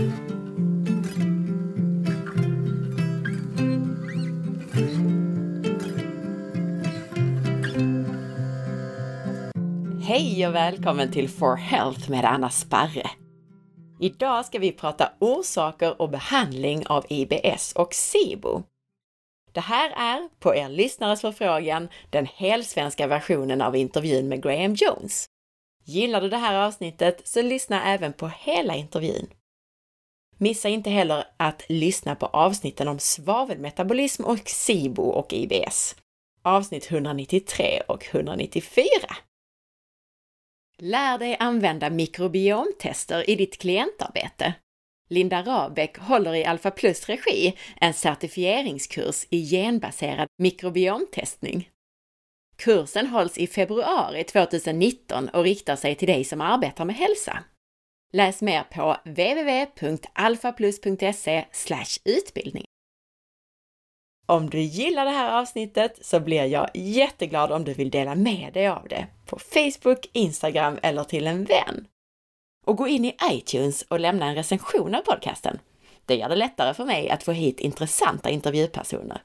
Hej och välkommen till For Health med Anna Sparre! Idag ska vi prata orsaker och behandling av IBS och SIBO. Det här är, på er lyssnares förfrågan, den helsvenska versionen av intervjun med Graham Jones. Gillar du det här avsnittet så lyssna även på hela intervjun. Missa inte heller att lyssna på avsnitten om svavelmetabolism och SIBO och IBS. Avsnitt 193 och 194. Lär dig använda mikrobiomtester i ditt klientarbete. Linda Rabeck håller i Alpha Plus regi en certifieringskurs i genbaserad mikrobiomtestning. Kursen hålls i februari 2019 och riktar sig till dig som arbetar med hälsa. Läs mer på www.alfaplus.se utbildning. Om du gillar det här avsnittet så blir jag jätteglad om du vill dela med dig av det på Facebook, Instagram eller till en vän. Och gå in i iTunes och lämna en recension av podcasten. Det gör det lättare för mig att få hit intressanta intervjupersoner.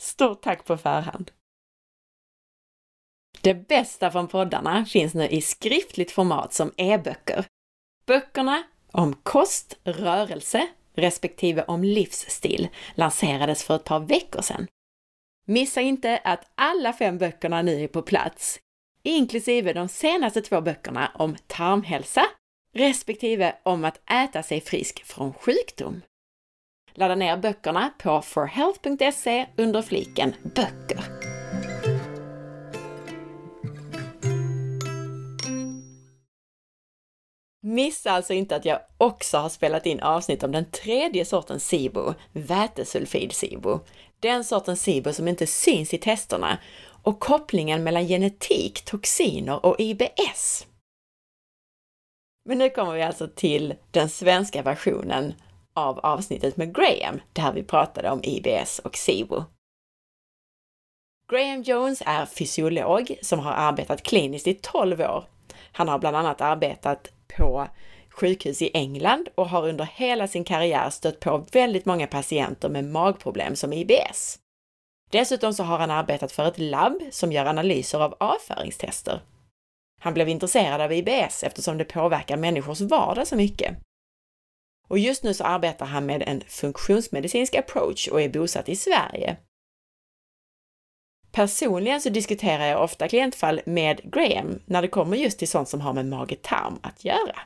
Stort tack på förhand! Det bästa från poddarna finns nu i skriftligt format som e-böcker. Böckerna om kost, rörelse, respektive om livsstil lanserades för ett par veckor sedan. Missa inte att alla fem böckerna nu är på plats, inklusive de senaste två böckerna om tarmhälsa respektive om att äta sig frisk från sjukdom. Ladda ner böckerna på forhealth.se under fliken Böcker. Missa alltså inte att jag också har spelat in avsnitt om den tredje sortens SIBO, vätesulfid-SIBO. Den sortens SIBO som inte syns i testerna och kopplingen mellan genetik, toxiner och IBS. Men nu kommer vi alltså till den svenska versionen av avsnittet med Graham, där vi pratade om IBS och SIBO. Graham Jones är fysiolog som har arbetat kliniskt i 12 år. Han har bland annat arbetat på sjukhus i England och har under hela sin karriär stött på väldigt många patienter med magproblem som IBS. Dessutom så har han arbetat för ett labb som gör analyser av avföringstester. Han blev intresserad av IBS eftersom det påverkar människors vardag så mycket. Och just nu så arbetar han med en funktionsmedicinsk approach och är bosatt i Sverige. Personligen så diskuterar jag ofta klientfall med Graham när det kommer just till sånt som har med mage-tarm att göra.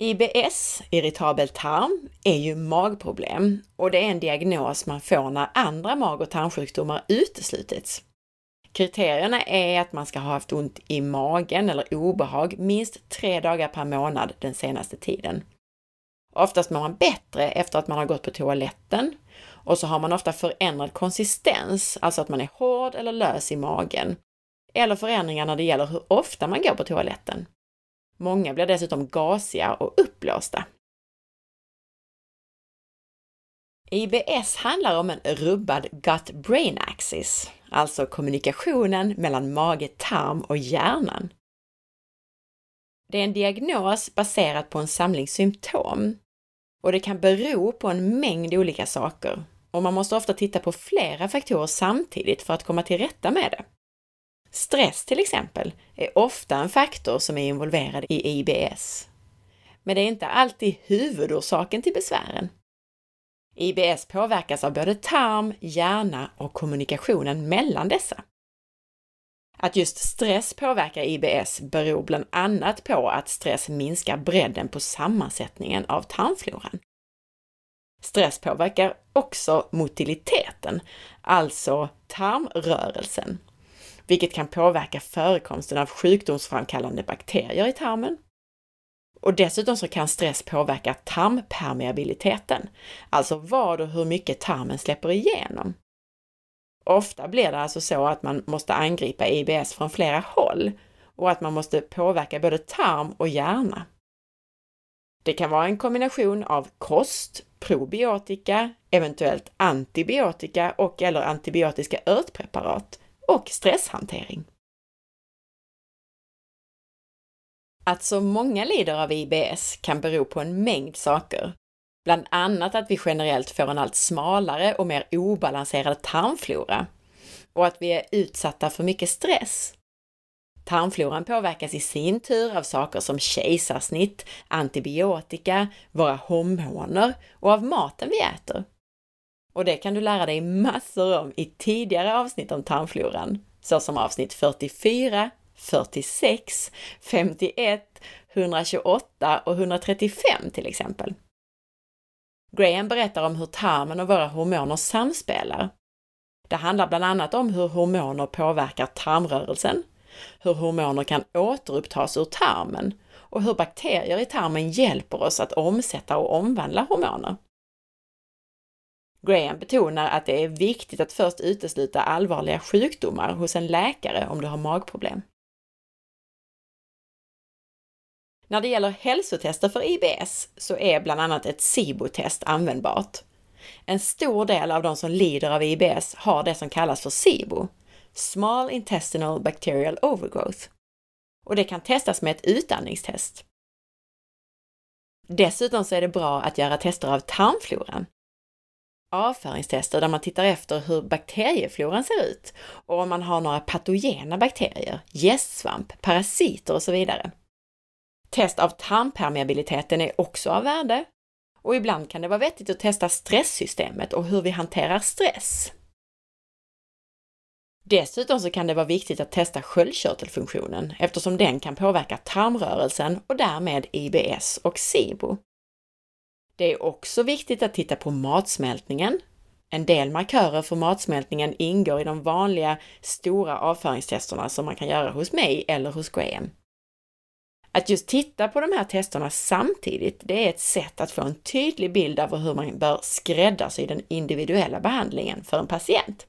IBS, irritabel tarm, är ju magproblem och det är en diagnos man får när andra mag och tarmsjukdomar uteslutits. Kriterierna är att man ska ha haft ont i magen eller obehag minst tre dagar per månad den senaste tiden. Oftast mår man bättre efter att man har gått på toaletten och så har man ofta förändrad konsistens, alltså att man är hård eller lös i magen. Eller förändringar när det gäller hur ofta man går på toaletten. Många blir dessutom gasiga och uppblåsta. IBS handlar om en rubbad gut-brain axis, alltså kommunikationen mellan mage, tarm och hjärnan. Det är en diagnos baserad på en samling symptom och det kan bero på en mängd olika saker och man måste ofta titta på flera faktorer samtidigt för att komma till rätta med det. Stress till exempel är ofta en faktor som är involverad i IBS. Men det är inte alltid huvudorsaken till besvären. IBS påverkas av både tarm, hjärna och kommunikationen mellan dessa. Att just stress påverkar IBS beror bland annat på att stress minskar bredden på sammansättningen av tarmfloran. Stress påverkar också motiliteten, alltså tarmrörelsen, vilket kan påverka förekomsten av sjukdomsframkallande bakterier i tarmen. Och dessutom så kan stress påverka tarmpermeabiliteten, alltså vad och hur mycket tarmen släpper igenom. Ofta blir det alltså så att man måste angripa IBS från flera håll och att man måste påverka både tarm och hjärna. Det kan vara en kombination av kost, probiotika, eventuellt antibiotika och eller antibiotiska örtpreparat och stresshantering. Att så många lider av IBS kan bero på en mängd saker. Bland annat att vi generellt får en allt smalare och mer obalanserad tarmflora och att vi är utsatta för mycket stress. Tarmfloran påverkas i sin tur av saker som kejsarsnitt, antibiotika, våra hormoner och av maten vi äter. Och det kan du lära dig massor om i tidigare avsnitt om tarmfloran, såsom avsnitt 44, 46, 51, 128 och 135 till exempel. Graham berättar om hur tarmen och våra hormoner samspelar. Det handlar bland annat om hur hormoner påverkar tarmrörelsen, hur hormoner kan återupptas ur tarmen och hur bakterier i tarmen hjälper oss att omsätta och omvandla hormoner. Graham betonar att det är viktigt att först utesluta allvarliga sjukdomar hos en läkare om du har magproblem. När det gäller hälsotester för IBS så är bland annat ett SIBO-test användbart. En stor del av de som lider av IBS har det som kallas för SIBO, Small Intestinal Bacterial Overgrowth. Och det kan testas med ett utandningstest. Dessutom så är det bra att göra tester av tarmfloran. Avföringstester där man tittar efter hur bakteriefloran ser ut och om man har några patogena bakterier, gästsvamp, parasiter och så vidare. Test av tarmpermeabiliteten är också av värde och ibland kan det vara vettigt att testa stresssystemet och hur vi hanterar stress. Dessutom så kan det vara viktigt att testa sköldkörtelfunktionen eftersom den kan påverka tarmrörelsen och därmed IBS och SIBO. Det är också viktigt att titta på matsmältningen. En del markörer för matsmältningen ingår i de vanliga stora avföringstesterna som man kan göra hos mig eller hos Graham. Att just titta på de här testerna samtidigt, det är ett sätt att få en tydlig bild av hur man bör skräddarsy den individuella behandlingen för en patient.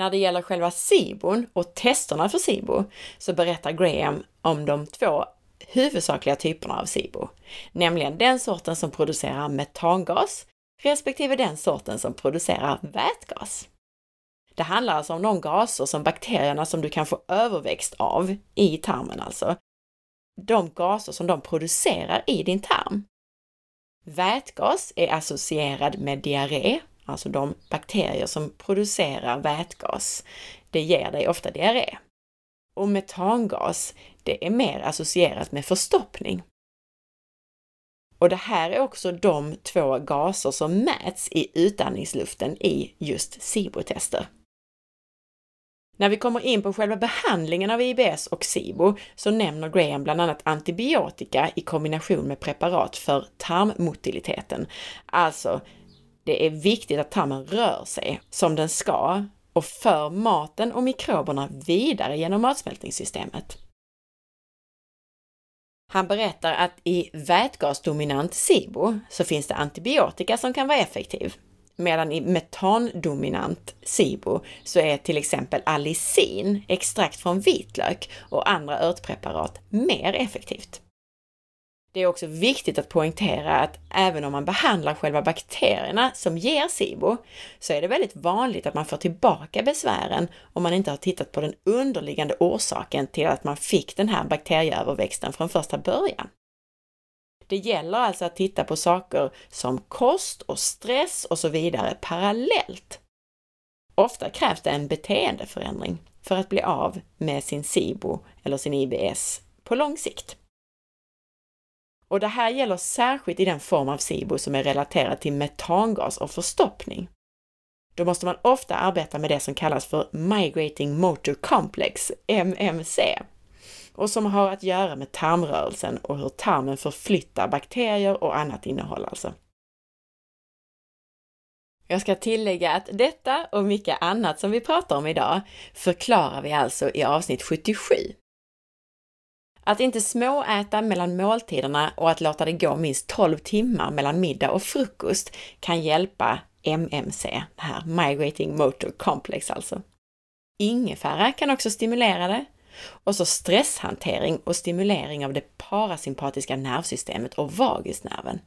När det gäller själva SIBOn och testerna för SIBO så berättar Graham om de två huvudsakliga typerna av SIBO, nämligen den sorten som producerar metangas respektive den sorten som producerar vätgas. Det handlar alltså om de gaser som bakterierna som du kan få överväxt av i tarmen alltså. De gaser som de producerar i din tarm. Vätgas är associerad med diarré, alltså de bakterier som producerar vätgas. Det ger dig ofta diarré. Och metangas, det är mer associerat med förstoppning. Och det här är också de två gaser som mäts i utandningsluften i just SIBO-tester. När vi kommer in på själva behandlingen av IBS och SIBO så nämner Graham bland annat antibiotika i kombination med preparat för tarmmotiliteten. Alltså, det är viktigt att tarmen rör sig som den ska och för maten och mikroberna vidare genom matsmältningssystemet. Han berättar att i vätgasdominant SIBO så finns det antibiotika som kan vara effektiv. Medan i metandominant SIBO så är till exempel allicin, extrakt från vitlök och andra örtpreparat mer effektivt. Det är också viktigt att poängtera att även om man behandlar själva bakterierna som ger SIBO, så är det väldigt vanligt att man får tillbaka besvären om man inte har tittat på den underliggande orsaken till att man fick den här bakterieöverväxten från första början. Det gäller alltså att titta på saker som kost och stress och så vidare parallellt. Ofta krävs det en beteendeförändring för att bli av med sin SIBO eller sin IBS på lång sikt. Och det här gäller särskilt i den form av SIBO som är relaterad till metangas och förstoppning. Då måste man ofta arbeta med det som kallas för Migrating Motor Complex, MMC, och som har att göra med tarmrörelsen och hur tarmen förflyttar bakterier och annat innehåll alltså. Jag ska tillägga att detta och mycket annat som vi pratar om idag förklarar vi alltså i avsnitt 77. Att inte småäta mellan måltiderna och att låta det gå minst 12 timmar mellan middag och frukost kan hjälpa MMC, det här Migrating Motor Complex alltså. Ingefära kan också stimulera det och så stresshantering och stimulering av det parasympatiska nervsystemet och vagusnerven.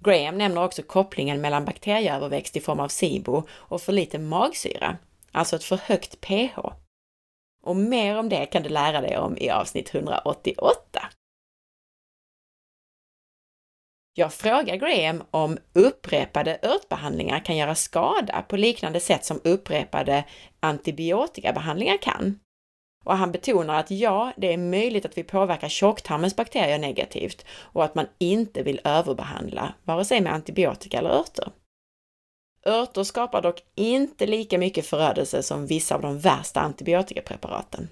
Graham nämner också kopplingen mellan bakterieöverväxt i form av SIBO och för lite magsyra, alltså ett för högt pH och mer om det kan du lära dig om i avsnitt 188. Jag frågar Graham om upprepade örtbehandlingar kan göra skada på liknande sätt som upprepade antibiotikabehandlingar kan. Och han betonar att ja, det är möjligt att vi påverkar tjocktarmens bakterier negativt och att man inte vill överbehandla, vare sig med antibiotika eller örter. Örter skapar dock inte lika mycket förödelse som vissa av de värsta antibiotikapreparaten.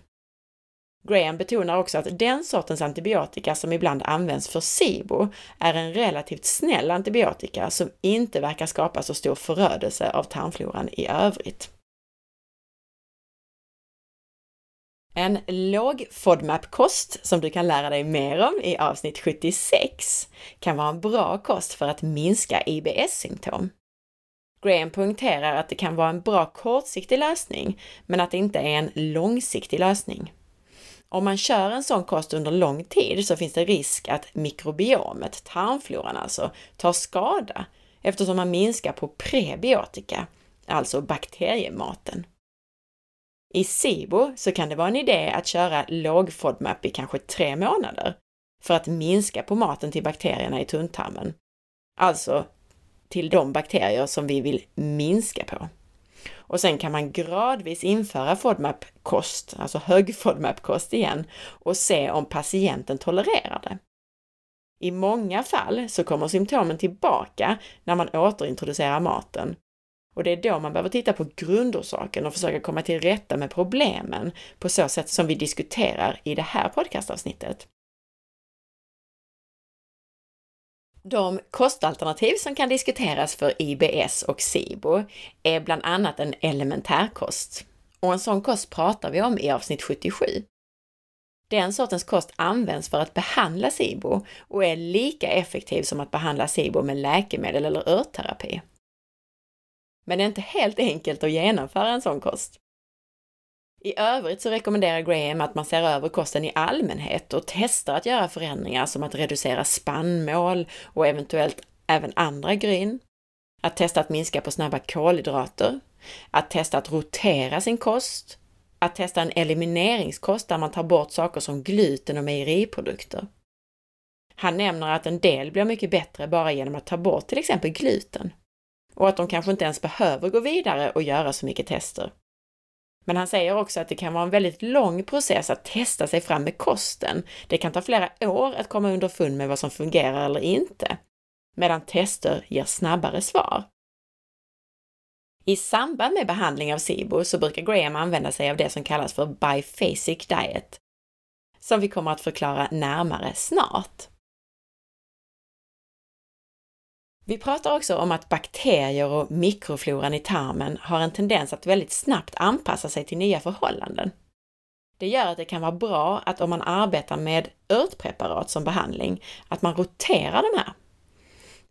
Graham betonar också att den sortens antibiotika som ibland används för SIBO är en relativt snäll antibiotika som inte verkar skapa så stor förödelse av tarmfloran i övrigt. En låg FODMAP-kost som du kan lära dig mer om i avsnitt 76 kan vara en bra kost för att minska IBS-symptom. Graham poängterar att det kan vara en bra kortsiktig lösning, men att det inte är en långsiktig lösning. Om man kör en sån kost under lång tid så finns det risk att mikrobiomet, tarmfloran alltså, tar skada eftersom man minskar på prebiotika, alltså bakteriematen. I SIBO så kan det vara en idé att köra låg FODMAP i kanske tre månader för att minska på maten till bakterierna i tunntarmen. Alltså till de bakterier som vi vill minska på. Och sen kan man gradvis införa FODMAP-kost, alltså hög FODMAP-kost igen, och se om patienten tolererar det. I många fall så kommer symptomen tillbaka när man återintroducerar maten. Och det är då man behöver titta på grundorsaken och försöka komma till rätta med problemen på så sätt som vi diskuterar i det här podcastavsnittet. De kostalternativ som kan diskuteras för IBS och SIBO är bland annat en elementärkost. Och en sån kost pratar vi om i avsnitt 77. Den sortens kost används för att behandla SIBO och är lika effektiv som att behandla SIBO med läkemedel eller örtterapi. Men det är inte helt enkelt att genomföra en sån kost. I övrigt så rekommenderar Graham att man ser över kosten i allmänhet och testar att göra förändringar som att reducera spannmål och eventuellt även andra gryn. Att testa att minska på snabba kolhydrater. Att testa att rotera sin kost. Att testa en elimineringskost där man tar bort saker som gluten och mejeriprodukter. Han nämner att en del blir mycket bättre bara genom att ta bort till exempel gluten och att de kanske inte ens behöver gå vidare och göra så mycket tester. Men han säger också att det kan vara en väldigt lång process att testa sig fram med kosten. Det kan ta flera år att komma underfund med vad som fungerar eller inte, medan tester ger snabbare svar. I samband med behandling av SIBO så brukar Graham använda sig av det som kallas för biphasic diet, som vi kommer att förklara närmare snart. Vi pratar också om att bakterier och mikrofloran i tarmen har en tendens att väldigt snabbt anpassa sig till nya förhållanden. Det gör att det kan vara bra att om man arbetar med örtpreparat som behandling, att man roterar de här.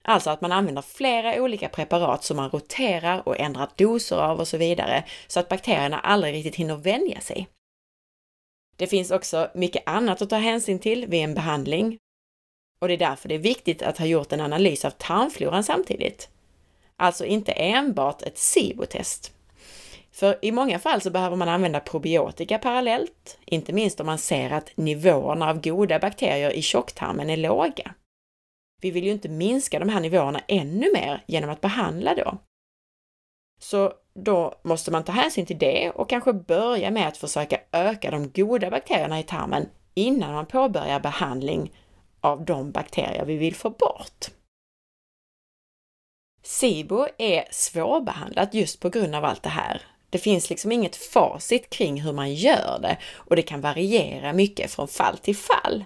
Alltså att man använder flera olika preparat som man roterar och ändrar doser av och så vidare, så att bakterierna aldrig riktigt hinner vänja sig. Det finns också mycket annat att ta hänsyn till vid en behandling och det är därför det är viktigt att ha gjort en analys av tarmfloran samtidigt. Alltså inte enbart ett SIBO-test. För i många fall så behöver man använda probiotika parallellt, inte minst om man ser att nivåerna av goda bakterier i tjocktarmen är låga. Vi vill ju inte minska de här nivåerna ännu mer genom att behandla då. Så då måste man ta hänsyn till det och kanske börja med att försöka öka de goda bakterierna i tarmen innan man påbörjar behandling av de bakterier vi vill få bort. SIBO är svårbehandlat just på grund av allt det här. Det finns liksom inget facit kring hur man gör det och det kan variera mycket från fall till fall.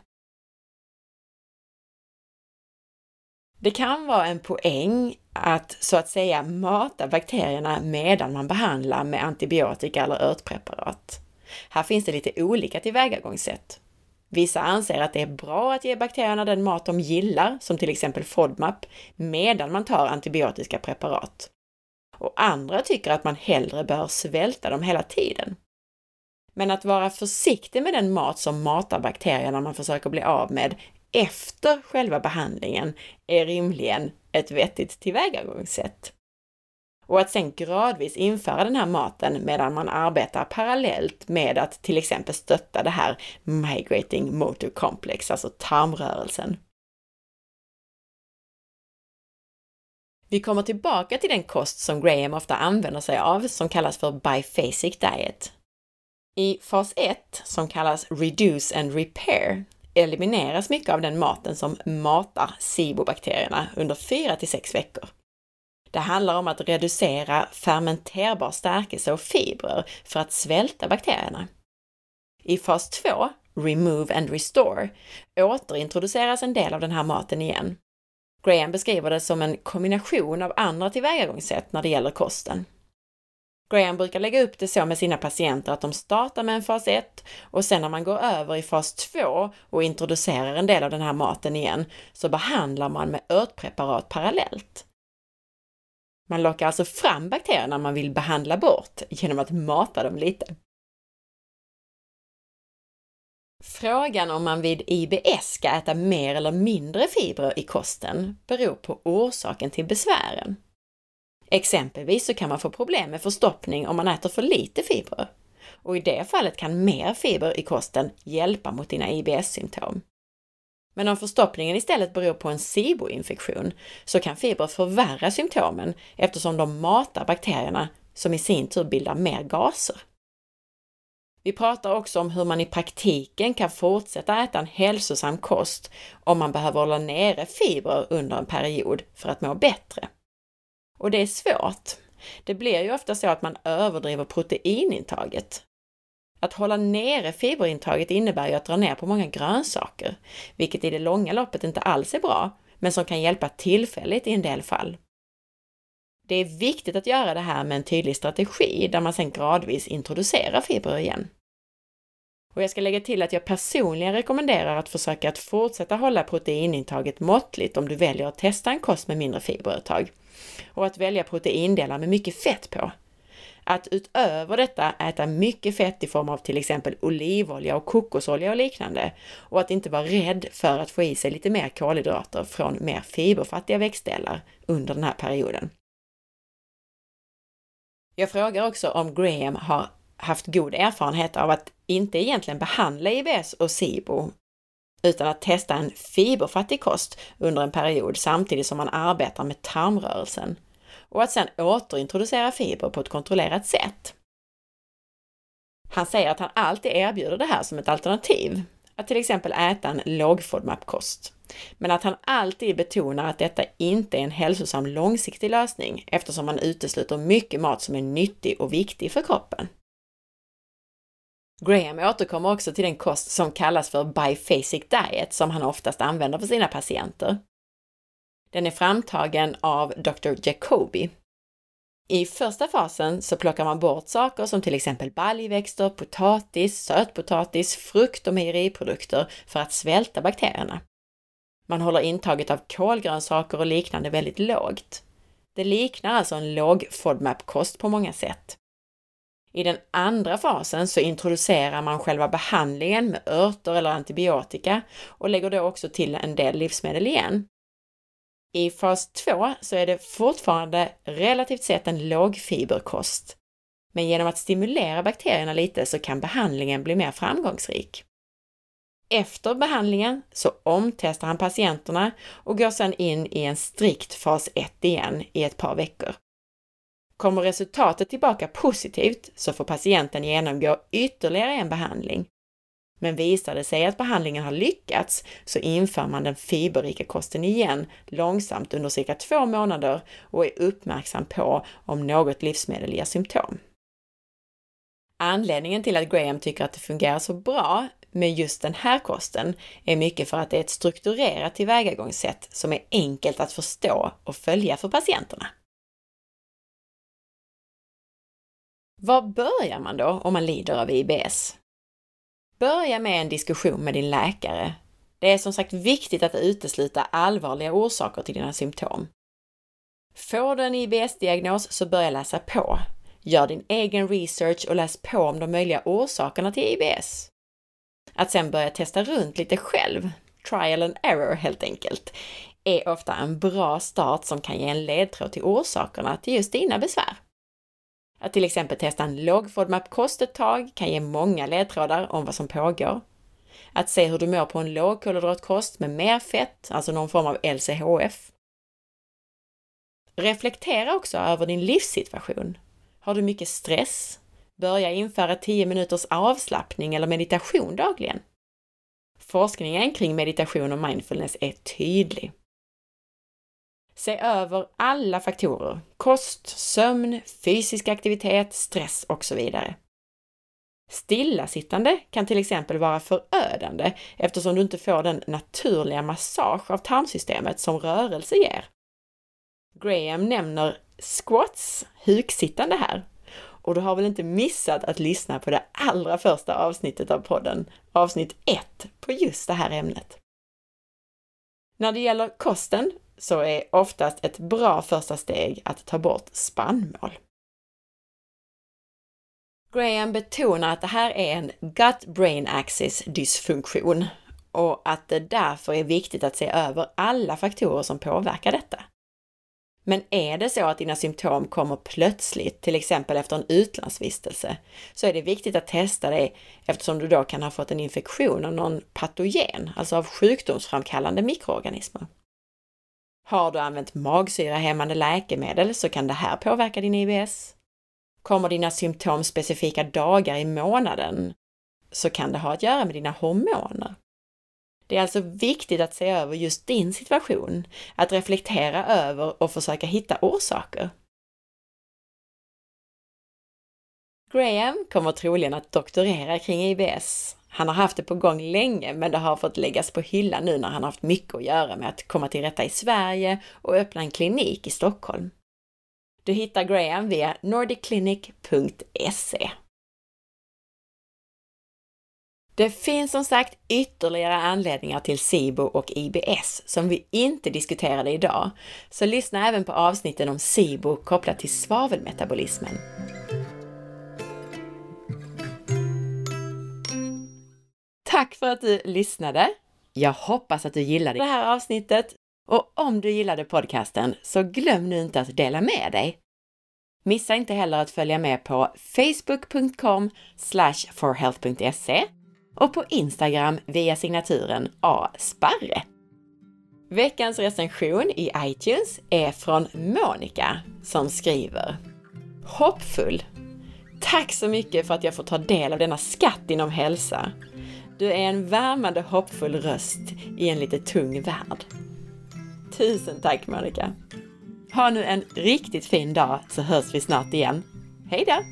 Det kan vara en poäng att så att säga mata bakterierna medan man behandlar med antibiotika eller örtpreparat. Här finns det lite olika tillvägagångssätt. Vissa anser att det är bra att ge bakterierna den mat de gillar, som till exempel FODMAP, medan man tar antibiotiska preparat. Och andra tycker att man hellre bör svälta dem hela tiden. Men att vara försiktig med den mat som matar bakterierna man försöker bli av med efter själva behandlingen är rimligen ett vettigt tillvägagångssätt och att sen gradvis införa den här maten medan man arbetar parallellt med att till exempel stötta det här migrating motor complex, alltså tarmrörelsen. Vi kommer tillbaka till den kost som Graham ofta använder sig av, som kallas för biphasic diet. I fas 1, som kallas reduce and repair, elimineras mycket av den maten som matar SIBO-bakterierna under 4 till 6 veckor. Det handlar om att reducera fermenterbar stärkelse och fibrer för att svälta bakterierna. I fas 2, Remove and Restore, återintroduceras en del av den här maten igen. Graham beskriver det som en kombination av andra tillvägagångssätt när det gäller kosten. Graham brukar lägga upp det så med sina patienter att de startar med en fas 1 och sen när man går över i fas 2 och introducerar en del av den här maten igen så behandlar man med örtpreparat parallellt. Man lockar alltså fram bakterierna man vill behandla bort genom att mata dem lite. Frågan om man vid IBS ska äta mer eller mindre fibrer i kosten beror på orsaken till besvären. Exempelvis så kan man få problem med förstoppning om man äter för lite fibrer. Och i det fallet kan mer fiber i kosten hjälpa mot dina IBS-symptom. Men om förstoppningen istället beror på en SIBO-infektion så kan fibrer förvärra symptomen eftersom de matar bakterierna som i sin tur bildar mer gaser. Vi pratar också om hur man i praktiken kan fortsätta äta en hälsosam kost om man behöver hålla nere fibrer under en period för att må bättre. Och det är svårt. Det blir ju ofta så att man överdriver proteinintaget. Att hålla nere fiberintaget innebär ju att dra ner på många grönsaker, vilket i det långa loppet inte alls är bra, men som kan hjälpa tillfälligt i en del fall. Det är viktigt att göra det här med en tydlig strategi där man sedan gradvis introducerar fibrer igen. Och jag ska lägga till att jag personligen rekommenderar att försöka att fortsätta hålla proteinintaget måttligt om du väljer att testa en kost med mindre fiber ett tag. Och att välja proteindelar med mycket fett på. Att utöver detta äta mycket fett i form av till exempel olivolja och kokosolja och liknande. Och att inte vara rädd för att få i sig lite mer kolhydrater från mer fiberfattiga växtdelar under den här perioden. Jag frågar också om Graham har haft god erfarenhet av att inte egentligen behandla IBS och SIBO, utan att testa en fiberfattig kost under en period samtidigt som man arbetar med tarmrörelsen och att sedan återintroducera fiber på ett kontrollerat sätt. Han säger att han alltid erbjuder det här som ett alternativ, att till exempel äta en låg FODMAP-kost, men att han alltid betonar att detta inte är en hälsosam långsiktig lösning eftersom man utesluter mycket mat som är nyttig och viktig för kroppen. Graham återkommer också till den kost som kallas för biphasic diet som han oftast använder för sina patienter. Den är framtagen av Dr. Jacobi. I första fasen så plockar man bort saker som till exempel baljväxter, potatis, sötpotatis, frukt och mejeriprodukter för att svälta bakterierna. Man håller intaget av kolgrönsaker och liknande väldigt lågt. Det liknar alltså en låg FODMAP-kost på många sätt. I den andra fasen så introducerar man själva behandlingen med örter eller antibiotika och lägger då också till en del livsmedel igen. I fas 2 så är det fortfarande relativt sett en lågfiberkost. Men genom att stimulera bakterierna lite så kan behandlingen bli mer framgångsrik. Efter behandlingen så omtestar han patienterna och går sedan in i en strikt fas 1 igen i ett par veckor. Kommer resultatet tillbaka positivt så får patienten genomgå ytterligare en behandling. Men visar det sig att behandlingen har lyckats så inför man den fiberrika kosten igen långsamt under cirka två månader och är uppmärksam på om något livsmedel ger symptom. Anledningen till att Graham tycker att det fungerar så bra med just den här kosten är mycket för att det är ett strukturerat tillvägagångssätt som är enkelt att förstå och följa för patienterna. Var börjar man då om man lider av IBS? Börja med en diskussion med din läkare. Det är som sagt viktigt att utesluta allvarliga orsaker till dina symptom. Får du en IBS-diagnos så börja läsa på. Gör din egen research och läs på om de möjliga orsakerna till IBS. Att sedan börja testa runt lite själv, trial and error helt enkelt, är ofta en bra start som kan ge en ledtråd till orsakerna till just dina besvär. Att till exempel testa en låg FODMAP-kost ett tag kan ge många ledtrådar om vad som pågår. Att se hur du mår på en lågkolhydratkost med mer fett, alltså någon form av LCHF. Reflektera också över din livssituation. Har du mycket stress? Börja införa 10 minuters avslappning eller meditation dagligen. Forskningen kring meditation och mindfulness är tydlig. Se över alla faktorer, kost, sömn, fysisk aktivitet, stress och så vidare. Stillasittande kan till exempel vara förödande eftersom du inte får den naturliga massage av tarmsystemet som rörelse ger. Graham nämner squats, huksittande här, och du har väl inte missat att lyssna på det allra första avsnittet av podden, avsnitt 1, på just det här ämnet. När det gäller kosten så är oftast ett bra första steg att ta bort spannmål. Graham betonar att det här är en gut-brain axis dysfunktion och att det därför är viktigt att se över alla faktorer som påverkar detta. Men är det så att dina symptom kommer plötsligt, till exempel efter en utlandsvistelse, så är det viktigt att testa dig eftersom du då kan ha fått en infektion av någon patogen, alltså av sjukdomsframkallande mikroorganismer. Har du använt magsyrahämmande läkemedel så kan det här påverka din IBS. Kommer dina symptom specifika dagar i månaden så kan det ha att göra med dina hormoner. Det är alltså viktigt att se över just din situation, att reflektera över och försöka hitta orsaker. Graham kommer troligen att doktorera kring IBS. Han har haft det på gång länge, men det har fått läggas på hyllan nu när han haft mycket att göra med att komma till rätta i Sverige och öppna en klinik i Stockholm. Du hittar Graham via nordicclinic.se. Det finns som sagt ytterligare anledningar till SIBO och IBS som vi inte diskuterade idag, så lyssna även på avsnitten om SIBO kopplat till svavelmetabolismen. Tack för att du lyssnade! Jag hoppas att du gillade det här avsnittet och om du gillade podcasten så glöm nu inte att dela med dig. Missa inte heller att följa med på facebook.com forhealth.se och på Instagram via signaturen asparre. Veckans recension i iTunes är från Monica som skriver Hoppfull! Tack så mycket för att jag får ta del av denna skatt inom hälsa. Du är en värmande hoppfull röst i en lite tung värld. Tusen tack Monica! Ha nu en riktigt fin dag så hörs vi snart igen. Hej då!